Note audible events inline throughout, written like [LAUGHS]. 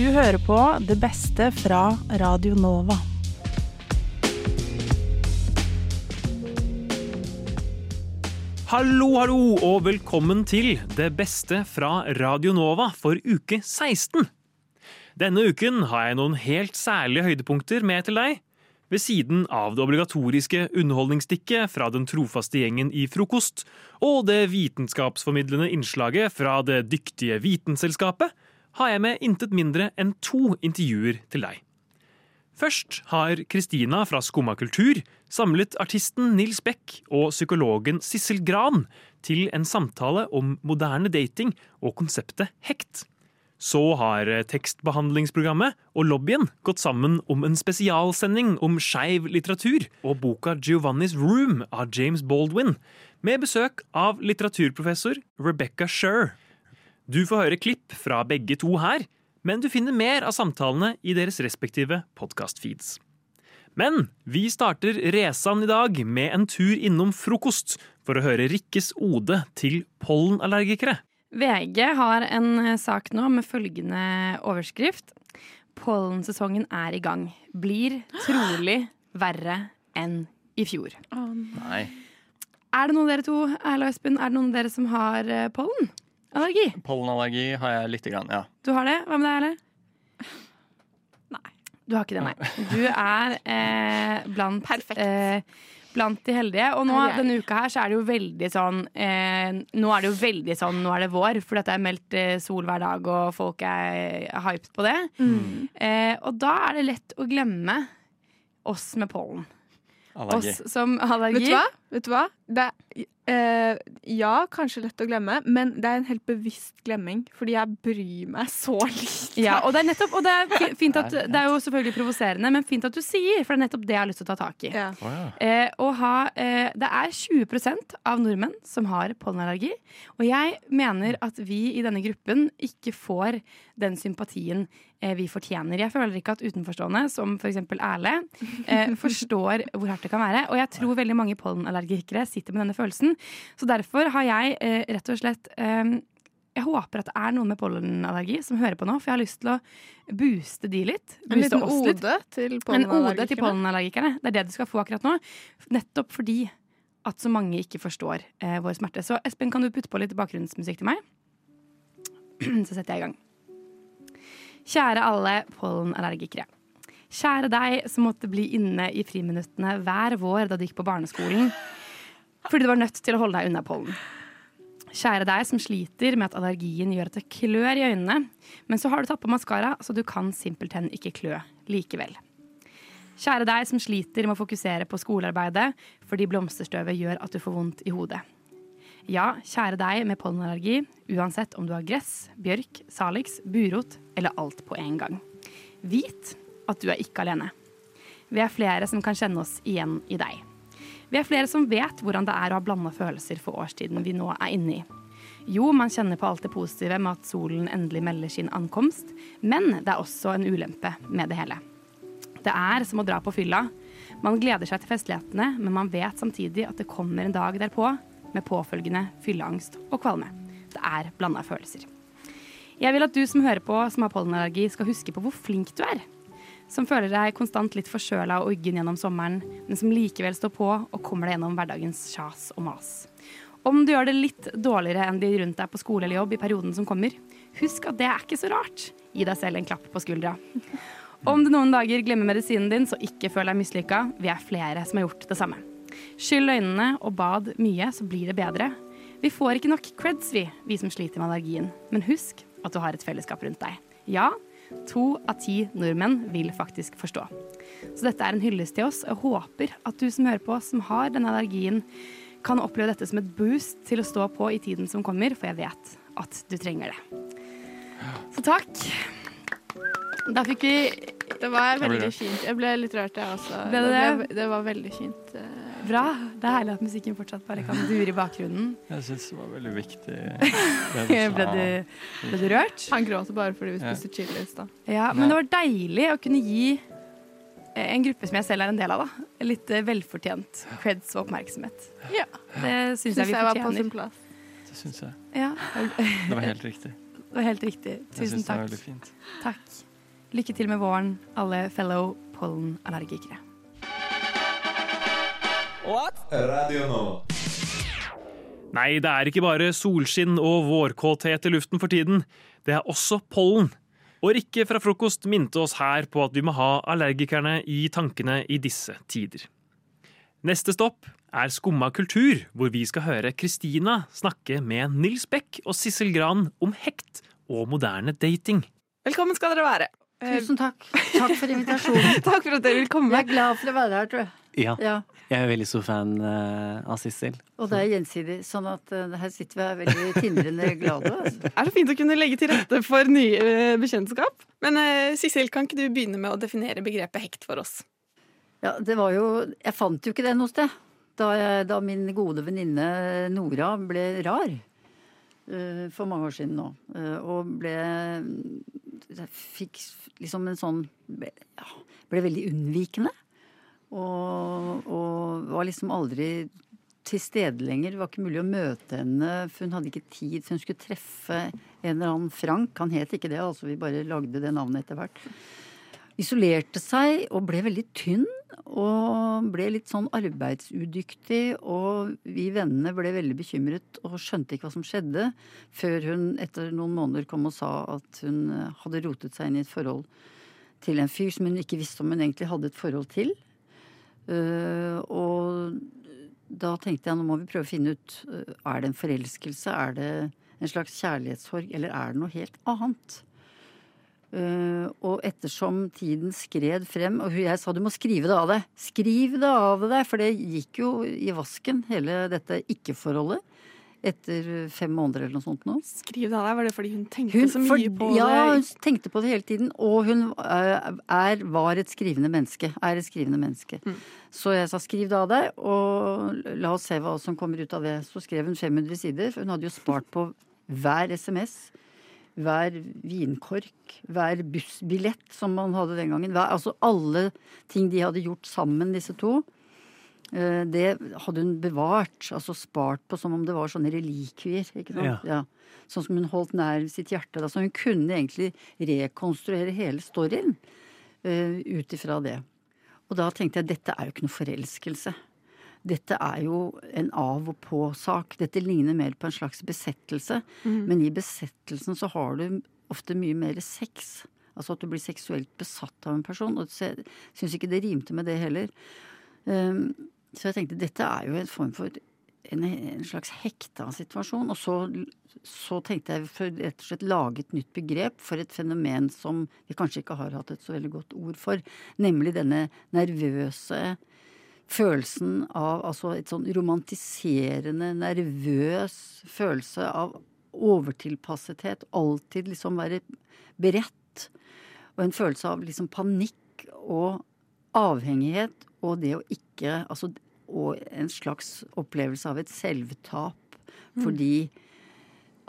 Du hører på det beste fra Radio Nova. Hallo, hallo, og velkommen til Det beste fra Radio Nova for uke 16. Denne uken har jeg noen helt særlige høydepunkter med til deg. Ved siden av det obligatoriske underholdningsstikket fra den trofaste gjengen i Frokost og det vitenskapsformidlende innslaget fra det dyktige Vitenselskapet, har jeg med intet mindre enn to intervjuer til deg. Først har Kristina fra Skumma kultur samlet artisten Nils Beck og psykologen Sissel Gran til en samtale om moderne dating og konseptet hekt. Så har tekstbehandlingsprogrammet og lobbyen gått sammen om en spesialsending om skeiv litteratur og boka Giovannis Room av James Baldwin, med besøk av litteraturprofessor Rebecca Sher. Du får høre klipp fra begge to her, men du finner mer av samtalene i deres respektive podkastfeeds. Men vi starter racer'n i dag med en tur innom frokost for å høre Rikkes ode til pollenallergikere. VG har en sak nå med følgende overskrift. Pollensesongen er i gang. Blir trolig verre enn i fjor. Nei. Er det noen av dere to Erle og Espen, er det noen av dere som har eh, pollenallergi? Pollenallergi har jeg lite grann, ja. Du har det? Hva med deg, Erle? Nei. Du har ikke det, nei. Du er eh, blant Perfekt. Eh, blant de heldige. Og nå, denne uka her så er det jo veldig sånn eh, Nå er det jo veldig sånn Nå er det vår, for dette er meldt eh, sol hver dag, og folk er hyped på det. Eh, og da er det lett å glemme oss med pollen. Allergi. Oss som allergi. Vet du hva? Vet du hva? Det er, eh, ja, kanskje lett å glemme, men det er en helt bevisst glemming. Fordi jeg bryr meg så lite. Ja, og det er nettopp Og det er, fint at, [LAUGHS] det er jo selvfølgelig provoserende, men fint at du sier, for det er nettopp det jeg har lyst til å ta tak i. Ja. Oh, ja. Eh, å ha, eh, det er 20% av nordmenn som har pollenallergi. Og jeg mener at vi i denne gruppen ikke får den sympatien eh, vi fortjener. Jeg føler ikke at utenforstående, som f.eks. Erle, eh, [LAUGHS] forstår hvor hardt det kan være. Og jeg tror veldig mange pollenallergikere sitter med denne følelsen. Så derfor har jeg eh, rett og slett eh, jeg håper at det er noen med pollenallergi som hører på nå, for jeg har lyst til å booste de litt. En liten ode til pollenallergikerne. Det er det du skal få akkurat nå. Nettopp fordi at så mange ikke forstår eh, vår smerte. Så Espen, kan du putte på litt bakgrunnsmusikk til meg? [CLEARS THROAT] Så setter jeg i gang. Kjære alle pollenallergikere. Kjære deg som måtte bli inne i friminuttene hver vår da du gikk på barneskolen fordi du var nødt til å holde deg unna pollen. Kjære deg som sliter med at allergien gjør at det klør i øynene, men så har du tatt på maskara, så du kan simpelthen ikke klø likevel. Kjære deg som sliter med å fokusere på skolearbeidet fordi blomsterstøvet gjør at du får vondt i hodet. Ja, kjære deg med pollenallergi, uansett om du har gress, bjørk, salix, burot eller alt på en gang. Vit at du er ikke alene. Vi er flere som kan kjenne oss igjen i deg. Vi er flere som vet hvordan det er å ha blanda følelser for årstiden vi nå er inne i. Jo, man kjenner på alt det positive med at solen endelig melder sin ankomst, men det er også en ulempe med det hele. Det er som å dra på fylla. Man gleder seg til festlighetene, men man vet samtidig at det kommer en dag derpå med påfølgende fylleangst og kvalme. Det er blanda følelser. Jeg vil at du som hører på som har pollenallergi, skal huske på hvor flink du er. Som føler deg konstant litt forkjøla og uggen gjennom sommeren, men som likevel står på og kommer deg gjennom hverdagens kjas og mas. Om du gjør det litt dårligere enn de rundt deg på skole eller jobb i perioden som kommer, husk at det er ikke så rart. Gi deg selv en klapp på skuldra. Om du noen dager glemmer medisinen din, så ikke føl deg mislykka. Vi er flere som har gjort det samme. Skyll øynene og bad mye, så blir det bedre. Vi får ikke nok creds, vi, vi som sliter med allergien. Men husk at du har et fellesskap rundt deg. Ja, to av ti nordmenn vil faktisk forstå. Så dette er en hyllest til oss. Jeg håper at du som hører på, som har denne allergien, kan oppleve dette som et boost til å stå på i tiden som kommer, for jeg vet at du trenger det. Så takk. Da fikk vi Det var veldig fint. Jeg ble litt rørt, jeg også. Det, det? det var veldig fint. Bra. Det er herlig at musikken fortsatt bare kan dure i bakgrunnen. Jeg syns det var veldig viktig. [LAUGHS] Ble du, ble du rørt? Han gråter bare fordi vi Ja. spiste chili i stad. Ja, men det var deilig å kunne gi en gruppe som jeg selv er en del av, da, litt eh, velfortjent creds og oppmerksomhet. Ja. Det syns jeg vi jeg var på sin fortjener. plass. Det syns jeg. Ja, Det var helt riktig. det var helt riktig. Jeg Tusen det var takk. fint. Takk. Lykke til med våren, alle fellow pollenallergikere. Radio nå. Nei, det er ikke bare solskinn og vårkåthet i luften for tiden. Det er også pollen. Og Rikke fra frokost minte oss her på at vi må ha allergikerne i tankene i disse tider. Neste stopp er Skumma kultur, hvor vi skal høre Kristina snakke med Nils Beck og Sissel Gran om hekt og moderne dating. Velkommen skal dere være. Tusen takk. Takk for invitasjonen. [LAUGHS] Takk for at dere vil komme. Jeg er glad for å være her, tror jeg. Ja, Ja, jeg er veldig stor fan eh, av Sissel. Og det er gjensidig. Sånn at eh, her sitter vi er veldig tindrende glade. [LAUGHS] Altså. Det er så fint å kunne legge til rette for nye eh, bekjentskap. Men Sissel, kan ikke du begynne med å definere begrepet hekt for oss? Ja, det var jo Jeg fant jo ikke det noe sted. Da, jeg, da min gode venninne Nora ble rar. For mange år siden nå. Og ble fikk liksom en sånn Ble, ja, ble veldig unnvikende. Og, og var liksom aldri til stede lenger. Det var ikke mulig å møte henne, for hun hadde ikke tid. For hun skulle treffe en eller annen Frank. Han het ikke det, altså vi bare lagde det navnet etter hvert. Isolerte seg og ble veldig tynn. Og ble litt sånn arbeidsudyktig. Og vi vennene ble veldig bekymret og skjønte ikke hva som skjedde, før hun etter noen måneder kom og sa at hun hadde rotet seg inn i et forhold til en fyr som hun ikke visste om hun egentlig hadde et forhold til. Eh, og da tenkte jeg nå må vi prøve å finne ut eh, er det en forelskelse, er det en slags kjærlighetssorg, eller er det noe helt annet? Eh, og ettersom tiden skred frem, og jeg sa du må skrive det av deg. Skriv det av deg, for det gikk jo i vasken, hele dette ikke-forholdet. Etter fem måneder eller noe sånt nå. Skriv det av deg. Var det fordi hun tenkte Hun, så mye for, på ja, hun tenkte på det hele tiden. Og hun eh, er, var et skrivende menneske. Er et skrivende menneske. Mm. Så jeg sa skriv det av deg, og la oss se hva som kommer ut av det. Så skrev hun 500 sider, for hun hadde jo spart på hver SMS. Hver vinkork, hver bussbillett som man hadde den gangen. Hver, altså alle ting de hadde gjort sammen, disse to. Eh, Det hadde hun bevart, altså spart på som om det var sånne relikvier. ikke sant? Ja. Sånn som hun holdt nær sitt hjerte. Da. Så hun kunne egentlig rekonstruere hele storyen uh, ut ifra det. Og da tenkte jeg dette er jo ikke noe forelskelse. Dette er jo en av og på-sak. Dette ligner mer på en slags besettelse. Men i besettelsen så har du ofte mye mer sex. Altså at du blir seksuelt besatt av en person. Og jeg syns ikke det rimte med det heller. Um, så jeg tenkte dette er jo en form for en, en slags hekta situasjon. Og så, så tenkte jeg for rett og slett lage et nytt begrep for et fenomen som vi kanskje ikke har hatt et så veldig godt ord for. Nemlig denne nervøse følelsen av altså et sånn romantiserende, nervøs følelse av overtilpassethet. Alltid liksom være beredt. Og en følelse av liksom panikk og avhengighet og det å ikke Altså og en slags opplevelse av et selvtap. Fordi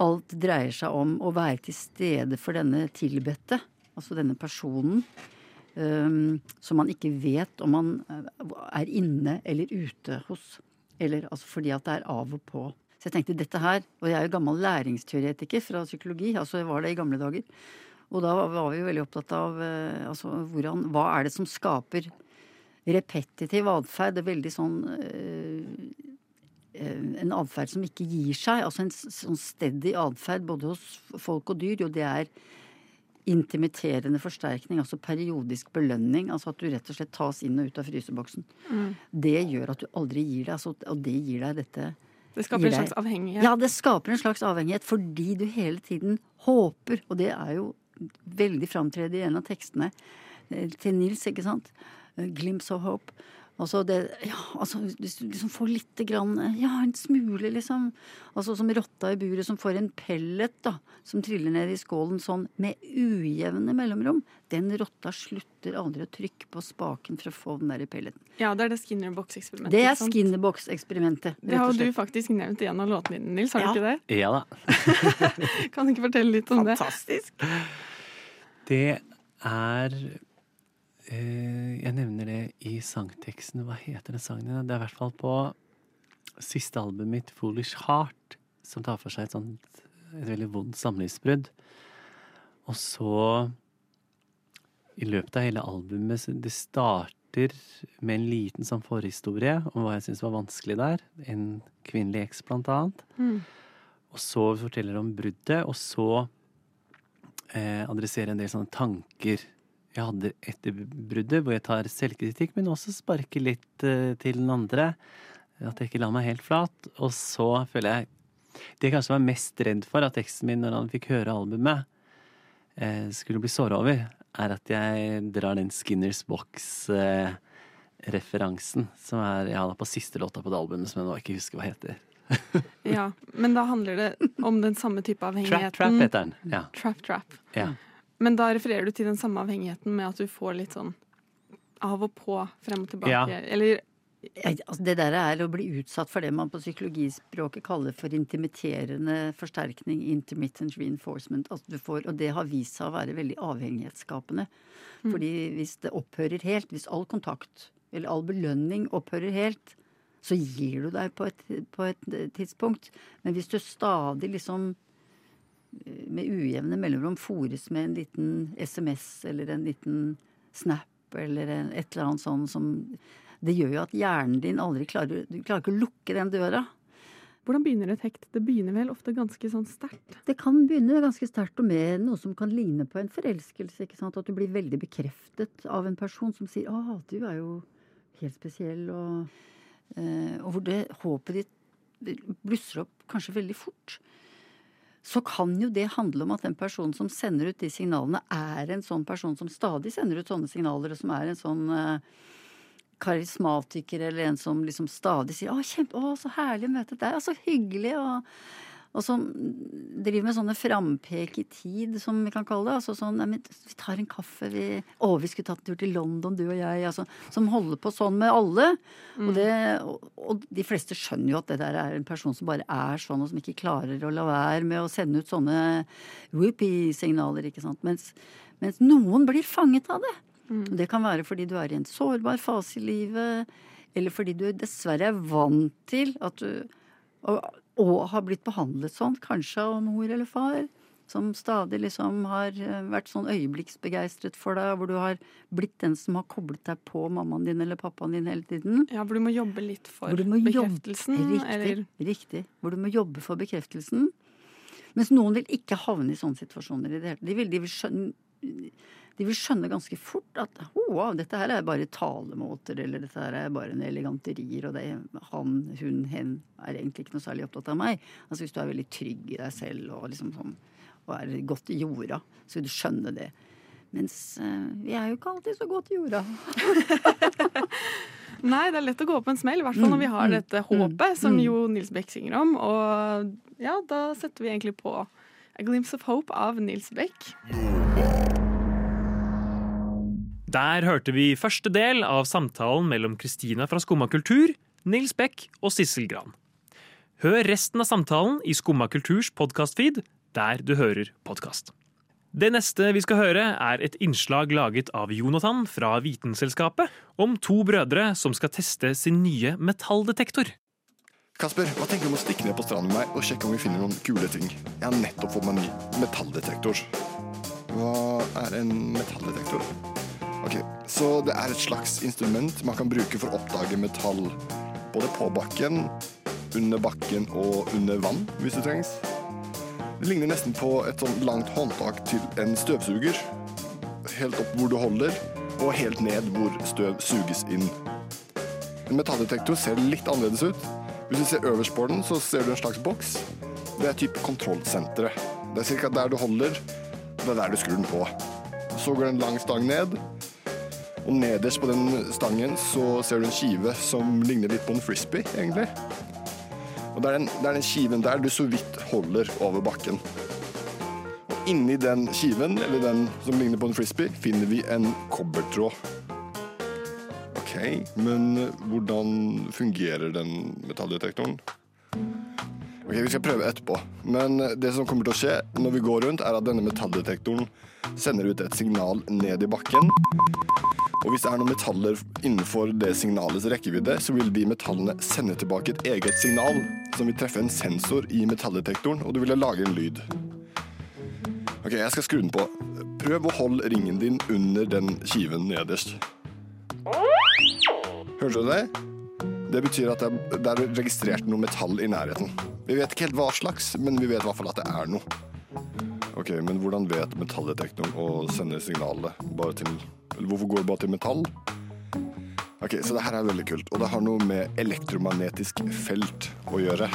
alt dreier seg om å være til stede for denne tilbedte, altså denne personen. Um, som man ikke vet om man eh, er inne eller ute hos. Eller altså fordi at det er av og på. Så jeg tenkte dette her, og jeg er jo gammel læringsteoretiker fra psykologi, altså jeg var det i gamle dager. Og da var vi jo veldig opptatt av eh, altså hvordan, hva er det som skaper repetitiv atferd. Er veldig sånn eh, En atferd som ikke gir seg. Altså en sånn steady atferd både hos folk og dyr. Jo, det er intimiterende forsterkning, altså periodisk belønning. Altså at du rett og slett tas inn og ut av fryseboksen. Det gjør at du aldri gir deg, altså, og det gir deg dette Det skaper en slags avhengighet. Ja, det skaper en slags avhengighet fordi du hele tiden håper, og det er jo veldig framtredende i en av tekstene eh, til Nils, ikke sant? Glimpse of hope. Altså det Ja, altså hvis du liksom får lite grann Ja, en smule, liksom. Altså som rotta i buret som får en pellet, da, som triller ned i skålen sånn med ujevne mellomrom. Den rotta slutter aldri å trykke på spaken for å få den der i pelleten. Ja, det er det Skinnerbox-eksperimentet. Det er Skinner Box-eksperimentet Det har du faktisk nevnt i en av låtene dine, Nils. Har Ja. du ikke det? Ja da. [LAUGHS] Kan du ikke fortelle litt om det? Fantastisk. Det er eh, Jeg nevner det i sangteksten. Hva heter den sangen? Det er i hvert fall på siste albumet mitt, 'Foolish Heart', som tar for seg et sånt et veldig vondt samlivsbrudd. Og så i løpet av hele albumet Det starter med en liten sånn forhistorie om hva jeg syns var vanskelig der. En kvinnelig eks, blant annet. Mm. Og så forteller om bruddet, og så eh, adresserer en del sånne tanker jeg hadde etter bruddet, hvor jeg tar selvkritikk, men også sparker litt uh, til den andre. At jeg ikke la meg helt flat. Og så føler jeg Det jeg kanskje var mest redd for at teksten min når han fikk høre albumet, uh, skulle bli såra over, er at jeg drar den Skinners Box-referansen, som er ja, på siste låta på det albumet, som jeg nå ikke husker hva heter. Ja, men da handler det om den samme type avhengigheten. [LAUGHS] Trap Trap heter den. Ja. Trap, trap. ja. Men da refererer du til den samme avhengigheten med at du får litt sånn av og på, frem og tilbake. Ja. Eller altså det der er å bli utsatt for det man på psykologispråket kaller for intimiterende forsterkning, intermittent reinforcement. Altså du får, og det har vist seg å være veldig avhengighetsskapende. Fordi hvis det opphører helt, hvis all kontakt eller all belønning opphører helt, så gir du deg på et, på et tidspunkt. Men hvis du stadig liksom med ujevne mellomrom fòres med en liten SMS eller en liten snap eller en, et eller annet sånn som Det gjør jo at hjernen din aldri klarer Du klarer ikke å lukke den døra. hvordan begynner et hekt? Det begynner vel ofte ganske sånn sterkt. Det kan begynne ganske sterkt og med noe som kan ligne på en forelskelse. ikke sant? At du blir veldig bekreftet av en person som sier 'Å, du er jo helt spesiell', og, eh, og hvor det håpet ditt blusser opp kanskje veldig fort. Så kan jo det handle om at den personen som sender ut de signalene, er en sånn person som stadig sender ut sånne signaler, og som er en sånn eh, karismatiker eller en som liksom stadig sier 'Å, kjempe, å, så herlig å møte deg', å, så hyggelig', og, og som driver med sånne frampek i tid, som vi kan kalle det. Altså sånn 'Nei, vi tar en kaffe, vi Å, vi skulle tatt en tur til London, du og jeg', altså. Som holder på sånn med alle. Og, det, og, og de fleste skjønner jo at det der er en person som bare er sånn, og som ikke klarer å la være med å sende ut sånne whoopie-signaler, ikke sant. Mens, mens noen blir fanget av det. Og Det kan være fordi du er i en sårbar fase i livet, eller fordi du dessverre er vant til at du og, og har blitt behandlet sånn, kanskje av mor eller far, som stadig liksom har eh, vært sånn øyeblikksbegeistret for deg, hvor du har blitt den som har koblet deg på mammaen din eller pappaen din hele tiden. Ja, hvor du må jobbe litt for bekreftelsen, jobbe-. Riktig, riktig. Hvor du må jobbe for bekreftelsen. Mens noen vil ikke havne i sånne situasjoner i det hele tatt. De vil, de vil skjønne de vil skjønne ganske fort at oh, wow, dette her er bare talemåter, eller dette her er bare en eleganterier, og det er han, hun, hen er egentlig ikke noe særlig opptatt av meg. Altså Hvis du er veldig trygg i deg selv og liksom sånn, og er godt i jorda, så vil du skjønne det. Mens eh, vi er jo ikke alltid så godt i jorda. [LAUGHS] Nei, det er lett å gå på en smell, i hvert fall når vi har Mm, dette mm, håpet, som mm. jo Nils Beck synger om. Og ja, da setter vi egentlig på A Glimpse of Hope av Nils Beck. Der hørte vi første del av samtalen mellom Kristina fra Skumma kultur, Nils Beck og Sissel Gran. Hør resten av samtalen i Skumma kulturs podkastfeed, der du hører podkast. Det neste vi skal høre, er et innslag laget av Jonathan fra Vitenselskapet om to brødre som skal teste sin nye metalldetektor. Kasper, hva tenker du om å stikke ned på stranden med meg og sjekke om vi finner noen kule ting? Jeg har nettopp fått meg ny metalldetektor. Hva er en metalldetektor? Ok, Så det er et slags instrument man kan bruke for å oppdage metall. Både på bakken, under bakken og under vann, hvis det trengs. Det ligner nesten på et sånn langt håndtak til en støvsuger. Helt opp hvor du holder, og helt ned hvor støv suges inn. En metalldetektor ser litt annerledes ut. Hvis du ser øverst på den, så ser du en slags boks. Det er type kontrollsenteret. Det er ca. der du holder, det er der du skrur den på. Så går det en lang stang ned, og nederst på den stangen så ser du en skive som ligner litt på en frisbee, egentlig. Og det er den, det er den skiven der du så vidt holder over bakken. Og inni den skiven, eller den som ligner på en frisbee, finner vi en kobbertråd. Ok, men hvordan fungerer den metalldetektoren? Ok, Vi skal prøve etterpå. Men det som kommer til å skje når vi går rundt, er at denne metalldetektoren sender ut et signal ned i bakken. Og hvis det er noen metaller innenfor det signalets rekkevidde, så vil de metallene sende tilbake et eget signal som vil treffe en sensor i metalldetektoren, og du vil lage en lyd. Ok, jeg skal skru den på. Prøv å holde ringen din under den kiven nederst. Hørte du det? Det betyr at det er, er registrert noe metall i nærheten. Vi vet ikke helt hva slags, men vi vet i hvert fall at det er noe. Ok, Men hvordan vet metalldetektoren å sende signalet bare til Eller hvorfor går det bare til metall? Ok, Så det her er veldig kult, og det har noe med elektromagnetisk felt å gjøre.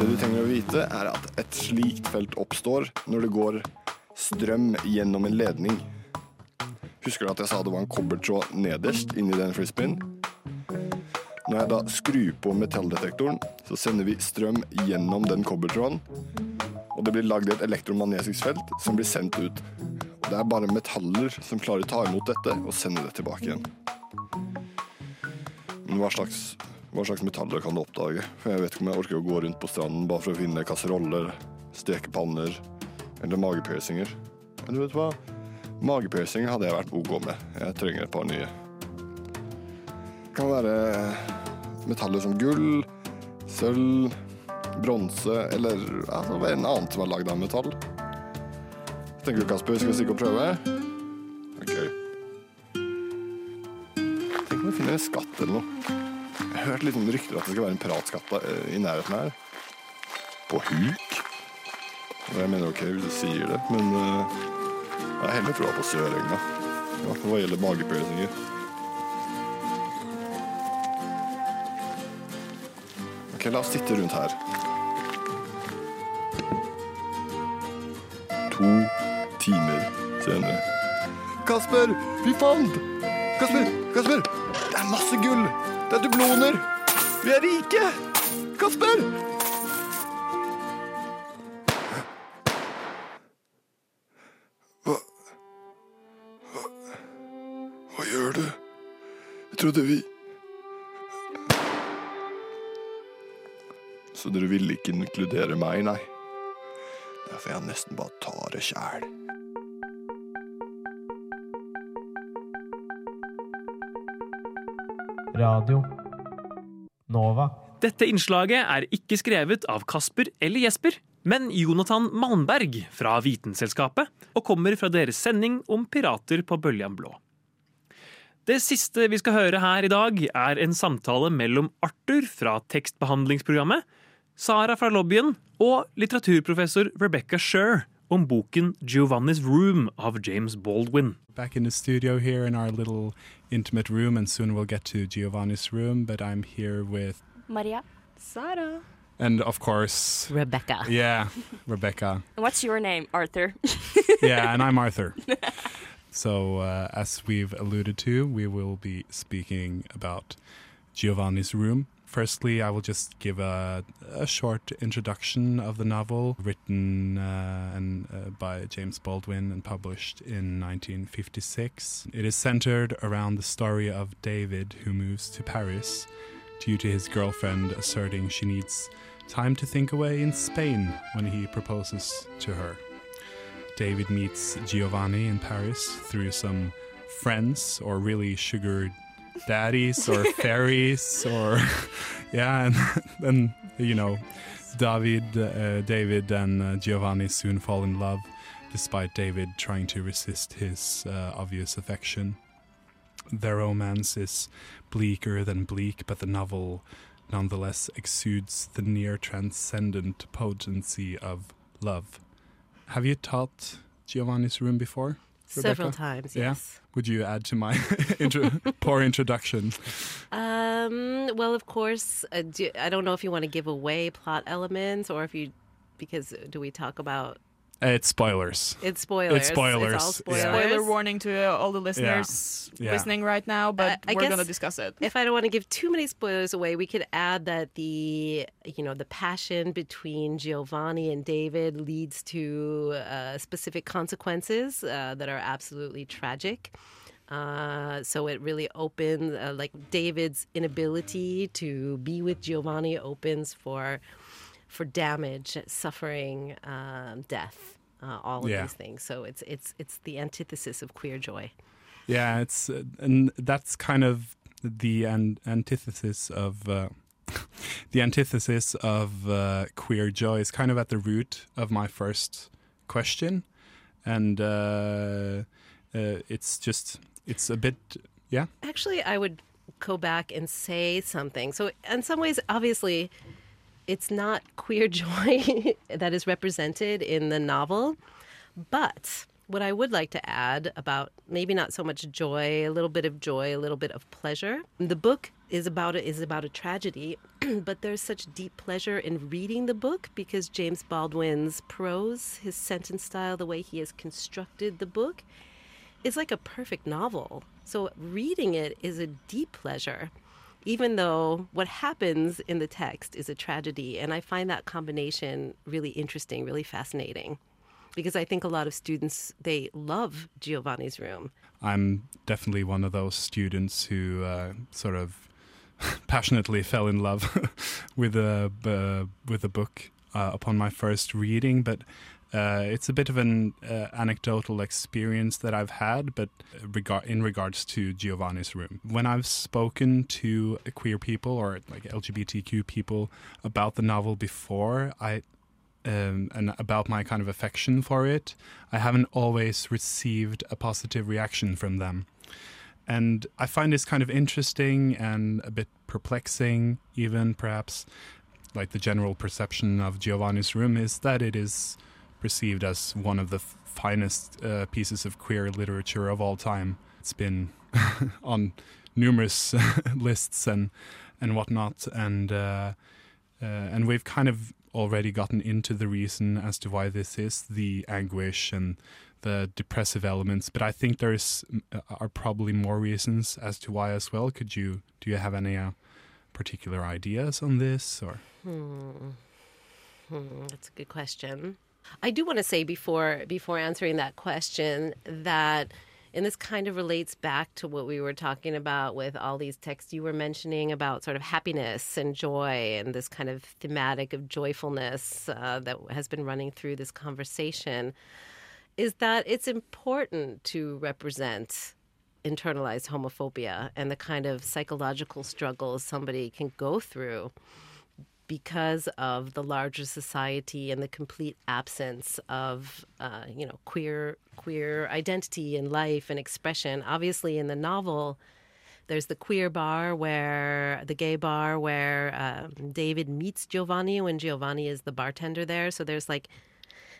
Det du trenger å vite, er at et slikt felt oppstår når det går strøm gjennom en ledning. Husker du at jeg sa det var en kobbertråd nederst inni den frisbeen? Når jeg da skrur på metalldetektoren, så sender vi strøm gjennom den kobbertråden. Og det blir lagd et elektromagnetisk felt som blir sendt ut. Det er bare metaller som klarer å ta imot dette og sende det tilbake igjen. Men hva slags, hva slags metaller kan du oppdage? For jeg vet ikke om jeg orker å gå rundt på stranden bare for å finne kasseroller, stekepanner eller magepiercinger. Men du vet hva? Magepiercing hadde jeg vært OK med. Jeg trenger et par nye. Det kan være metaller som gull, sølv, bronse eller altså, en annen som er lagd av metall. Tenker du, Kasper, skal vi stikke og prøve? Ok. Tenk om vi finner en skatt eller noe. Jeg har hørt litt om rykter at det skal være en piratskatt eh, i nærheten her. På huk? Jeg mener ok hvis du sier det, men uh, jeg har heller troa på Sørenga. Ja, hva gjelder magepiercinger. Ok, la oss titte rundt her. To timer senere. Kasper, vi fant! Kasper, Kasper! Det er masse gull! Det er dubloner! Vi er rike! Kasper! Hva Hva, hva gjør du? Jeg trodde vi Så dere ville ikke inkludere meg, nei? Derfor jeg nesten bare tar det sjæl. Radio Nova. Dette innslaget er ikke skrevet av Kasper eller Jesper, men Jonathan Malmberg fra Vitenselskapet, og kommer fra deres sending om pirater på Bøljan Blå. Det siste vi skal høre her i dag, er en samtale mellom Arthur fra tekstbehandlingsprogrammet, Sara fra lobbyen og litteraturprofessor Rebecca Sher om boken Giovanni's Room av James Baldwin. back in the studio here in our little intimate room, and soon we'll get to Giovanni's room. But I'm here with, Maria. Sara. and of course, Rebecca. Yeah, [LAUGHS] Rebecca. What's your name, Arthur? [LAUGHS] yeah, and I'm Arthur. [LAUGHS] So, uh, as we've alluded to, we will be speaking about Giovanni's Room. Firstly, I will just give a, a short introduction of the novel, written uh, and, uh, by James Baldwin and published in 1956. It is centered around the story of David, who moves to Paris due to his girlfriend asserting she needs time to think away in Spain when he proposes to her. David meets Giovanni in Paris through some friends or really sugar daddies or [LAUGHS] fairies or [LAUGHS] yeah and [LAUGHS] then you know David uh, David and uh, Giovanni soon fall in love despite David trying to resist his uh, obvious affection their romance is bleaker than bleak but the novel nonetheless exudes the near transcendent potency of love have you taught Giovanni's room before? Several Rebecca? times, Yeah? yes. Would you add to my [LAUGHS] intro- poor introduction? Um, well, of course, uh, do, I don't know if you want to give away plot elements or if you, because do we talk about It's spoilers. It's spoilers. It's spoilers. It's all spoilers. Yeah. Spoiler warning to uh, all the listeners Yeah. listening right now, but I we're going to discuss it. If I don't want to give too many spoilers away, we could add that the you know the passion between Giovanni and David leads to uh, specific consequences uh, that are absolutely tragic. Uh, so it really opens, uh, like David's inability to be with Giovanni opens for for damage, suffering, um, death, uh, all of Yeah. these things. So it's it's it's the antithesis of queer joy. Yeah, it's uh, and that's kind of the an- antithesis of uh, [LAUGHS] the antithesis of uh, queer joy is kind of at the root of my first question, and uh, uh, it's just it's a bit yeah. Actually, I would go back and say something. So, in some ways, obviously, it's not queer [LAUGHS] joy that is represented in the novel. But what I would like to add about maybe not so much joy, a little bit of joy, a little bit of pleasure. The book is about a, is about a tragedy, [CLEARS THROAT] but there's such deep pleasure in reading the book because James Baldwin's prose, his sentence style, the way he has constructed the book, is like a perfect novel. So reading it is a deep pleasure, even though what happens in the text is a tragedy. And I find that combination really interesting, really fascinating. Because I think a lot of students they love Giovanni's room. I'm definitely one of those students who uh, sort of [LAUGHS] passionately fell in love [LAUGHS] with a uh, with a book uh, upon my first reading, but. Uh, it's a bit of an uh, anecdotal experience that I've had, but regard in regards to Giovanni's Room, when I've spoken to queer people or like LGBTQ people about the novel before, I um, and about my kind of affection for it, I haven't always received a positive reaction from them. And I find this kind of interesting and a bit perplexing, even perhaps. Like the general perception of Giovanni's Room is that it is perceived as one of the finest uh, pieces of queer literature of all time. It's been [LAUGHS] on numerous [LAUGHS] lists and and whatnot, and uh, uh, and we've kind of already gotten into the reason as to why this is the anguish and the depressive elements. But I think there's uh, are probably more reasons as to why as well. Could you do you have any uh, particular ideas on this or? Hmm. Hmm, that's a good question. I do want to say before before answering that question that and this kind of relates back to what we were talking about with all these texts you were mentioning about sort of happiness and joy and this kind of thematic of joyfulness uh, that has been running through this conversation is that it's important to represent internalized homophobia and the kind of psychological struggles somebody can go through because of the larger society and the complete absence of uh, you know queer queer identity and life and expression. Obviously, in the novel, there's the queer bar where the gay bar where um, David meets Giovanni when Giovanni is the bartender there. So there's like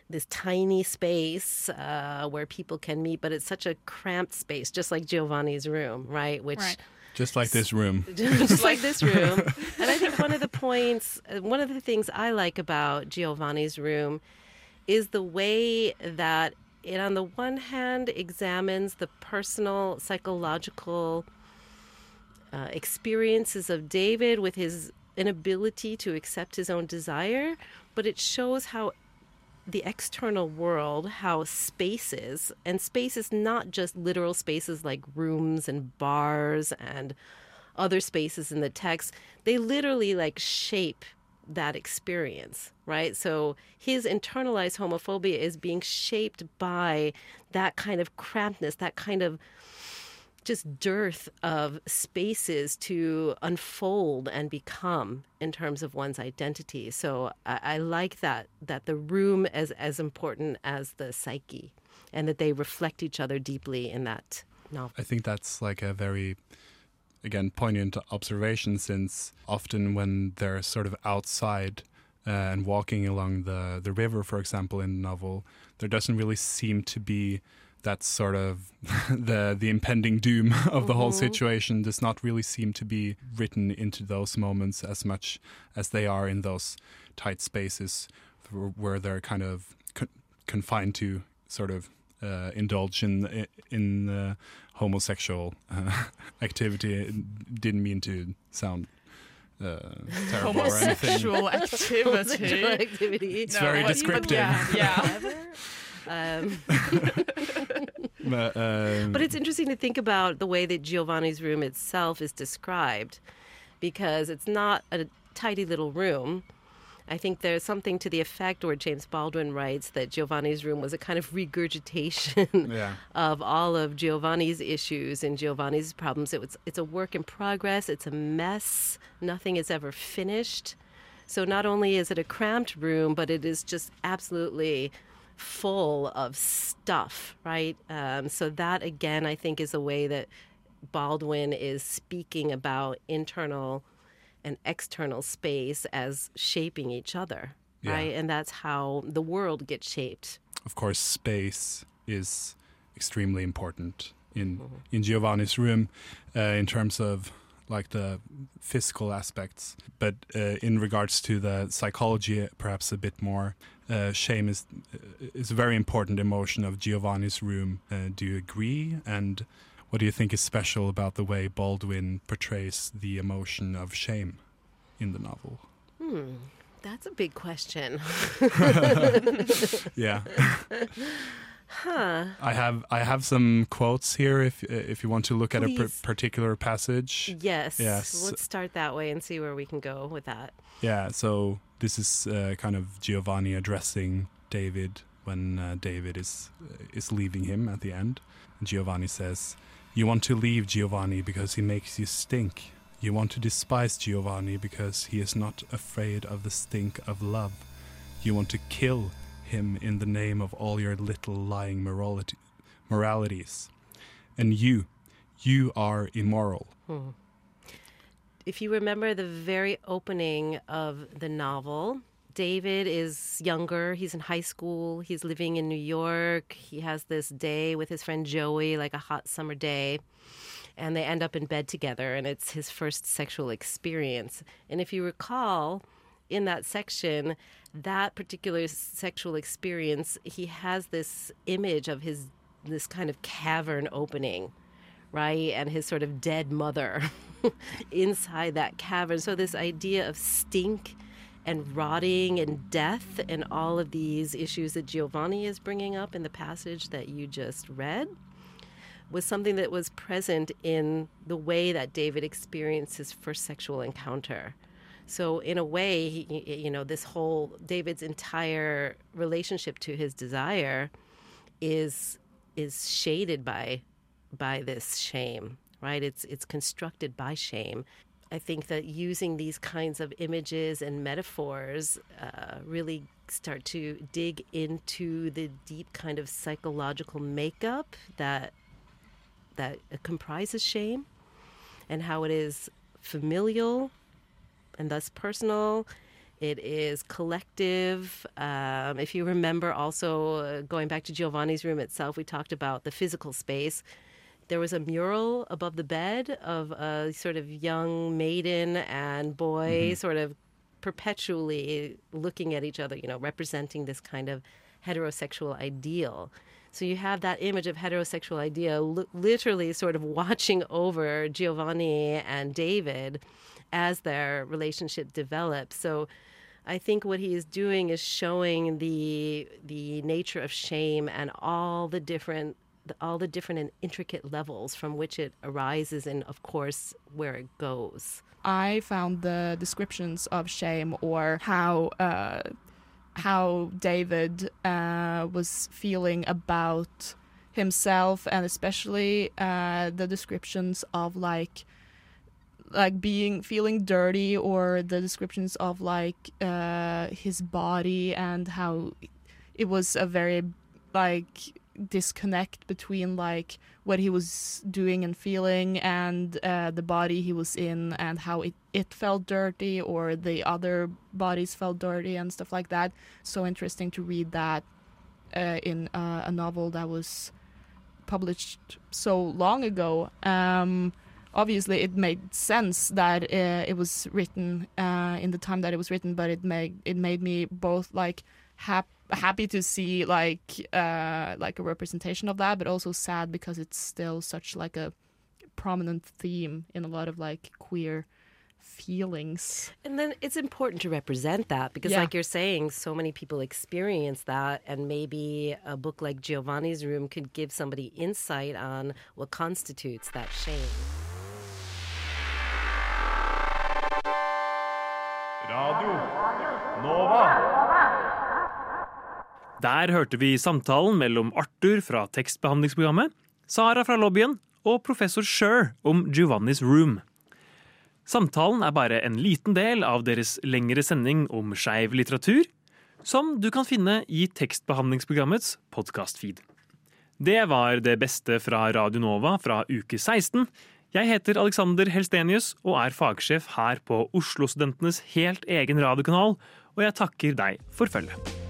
this tiny space uh, where people can meet, but it's such a cramped space, just like Giovanni's room, right? Which Right. Just like this room. [LAUGHS] just like this room. And I think one of the points, uh, one of the things I like about Giovanni's room is the way that it, on the one hand, examines the personal psychological uh, experiences of David with his inability to accept his own desire, but it shows how the external world, how spaces, and space is not just literal spaces like rooms and bars and other spaces in the text, they literally like shape that experience, right? So his internalized homophobia is being shaped by that kind of crampedness, that kind of just dearth of spaces to unfold and become in terms of one's identity. So I, I like that that the room is as important as the psyche, and that they reflect each other deeply in that novel. I think that's like a very, again, poignant observation since often when they're sort of outside uh, and walking along the, the river, for example, in the novel, there doesn't really seem to be that sort of [LAUGHS] the the impending doom [LAUGHS] of the whole Mhm. situation does not really seem to be written into those moments as much as they are in those tight spaces where they're kind of con- confined to sort of uh, indulge in in uh, homosexual uh, [LAUGHS] activity. It didn't mean to sound uh, terrible or anything. Homosexual activity. Homosexual activity. It's very descriptive. Yeah. yeah. Um, [LAUGHS] But, um, But it's interesting to think about the way that Giovanni's room itself is described because it's not a tidy little room. I think there's something to the effect where James Baldwin writes that Giovanni's room was a kind of regurgitation [LAUGHS] Yeah. of all of Giovanni's issues and Giovanni's problems. It was, it's a work in progress, it's a mess, nothing is ever finished. So not only is it a cramped room, but it is just absolutely full of stuff, right? Um, so that again, I think, is a way that Baldwin is speaking about internal and external space as shaping each other, Yeah. right? And that's how the world gets shaped. Of course, space is extremely important in Mm-hmm. in Giovanni's room uh, in terms of like the physical aspects, but uh, in regards to the psychology, perhaps a bit more. Uh, shame is is a very important emotion of Giovanni's room. Uh, do you agree? And what do you think is special about the way Baldwin portrays the emotion of shame in the novel? Hmm, that's a big question. [LAUGHS] Yeah. [LAUGHS] [LAUGHS] Huh. I have I have some quotes here if if you want to look at a Please. particular passage. Yes. Yes. Let's start that way and see where we can go with that. Yeah, so this is uh, kind of Giovanni addressing David when uh, David is uh, is leaving him at the end. Giovanni says, "You want to leave Giovanni because he makes you stink. You want to despise Giovanni because he is not afraid of the stink of love. You want to kill him in the name of all your little lying morality, moralities. And you, you are immoral." Hmm. If you remember the very opening of the novel, David is younger. He's in high school. He's living in New York. He has this day with his friend Joey, like a hot summer day. And they end up in bed together, and it's his first sexual experience. And if you recall, in that section, that particular sexual experience, he has this image of his this kind of cavern opening right? And his sort of dead mother [LAUGHS] inside that cavern. So, this idea of stink and rotting and death and all of these issues that Giovanni is bringing up in the passage that you just read was something that was present in the way that David experienced his first sexual encounter. So, in a way, he, you know, this whole David's entire relationship to his desire is is shaded by by this shame, right? It's it's constructed by shame. I think that using these kinds of images and metaphors uh, really start to dig into the deep kind of psychological makeup that that comprises shame, and how it is familial and thus personal. It is collective. Um, if you remember, also uh, going back to Giovanni's room itself, we talked about the physical space. There was a mural above the bed of a sort of young maiden and boy, sort of perpetually looking at each other, you know, representing this kind of heterosexual ideal. So you have that image of heterosexual ideal li- literally sort of [LAUGHS] watching over Giovanni and David as their relationship develops. So I think what he is doing is showing the the nature of shame and all the different all the different and intricate levels from which it arises and of course where it goes. I found the descriptions of shame or how uh, how David uh, was feeling about himself, and especially uh, the descriptions of like like being feeling dirty, or the descriptions of like uh, his body and how it was a very like disconnect between like what he was doing and feeling and uh, the body he was in and how it, it felt dirty or the other bodies felt dirty and stuff like that. So interesting to read that uh, in uh, a novel that was published so long ago. Um, obviously it made sense that uh, it was written uh, in the time that it was written but it made it made me both like happy happy to see like uh like a representation of that but also sad because it's still such like a prominent theme in a lot of like queer feelings And then it's important to represent that because, Yeah. like you're saying, so many people experience that, and maybe a book like Giovanni's Room could give somebody insight on what constitutes that shame. Der hørte vi samtalen mellom Arthur fra tekstbehandlingsprogrammet, Sara fra lobbyen og professor Sher om Giovannis Room. Samtalen er bare en liten del av deres lengre sending om skeiv litteratur. som du kan finne i tekstbehandlingsprogrammets podkastfeed. Det var det beste fra Radio Nova fra uke 16. Jeg heter Alexander Helstenius og er fagsjef her på Oslo-studentenes helt egen radiokanal, og jeg takker deg for følget.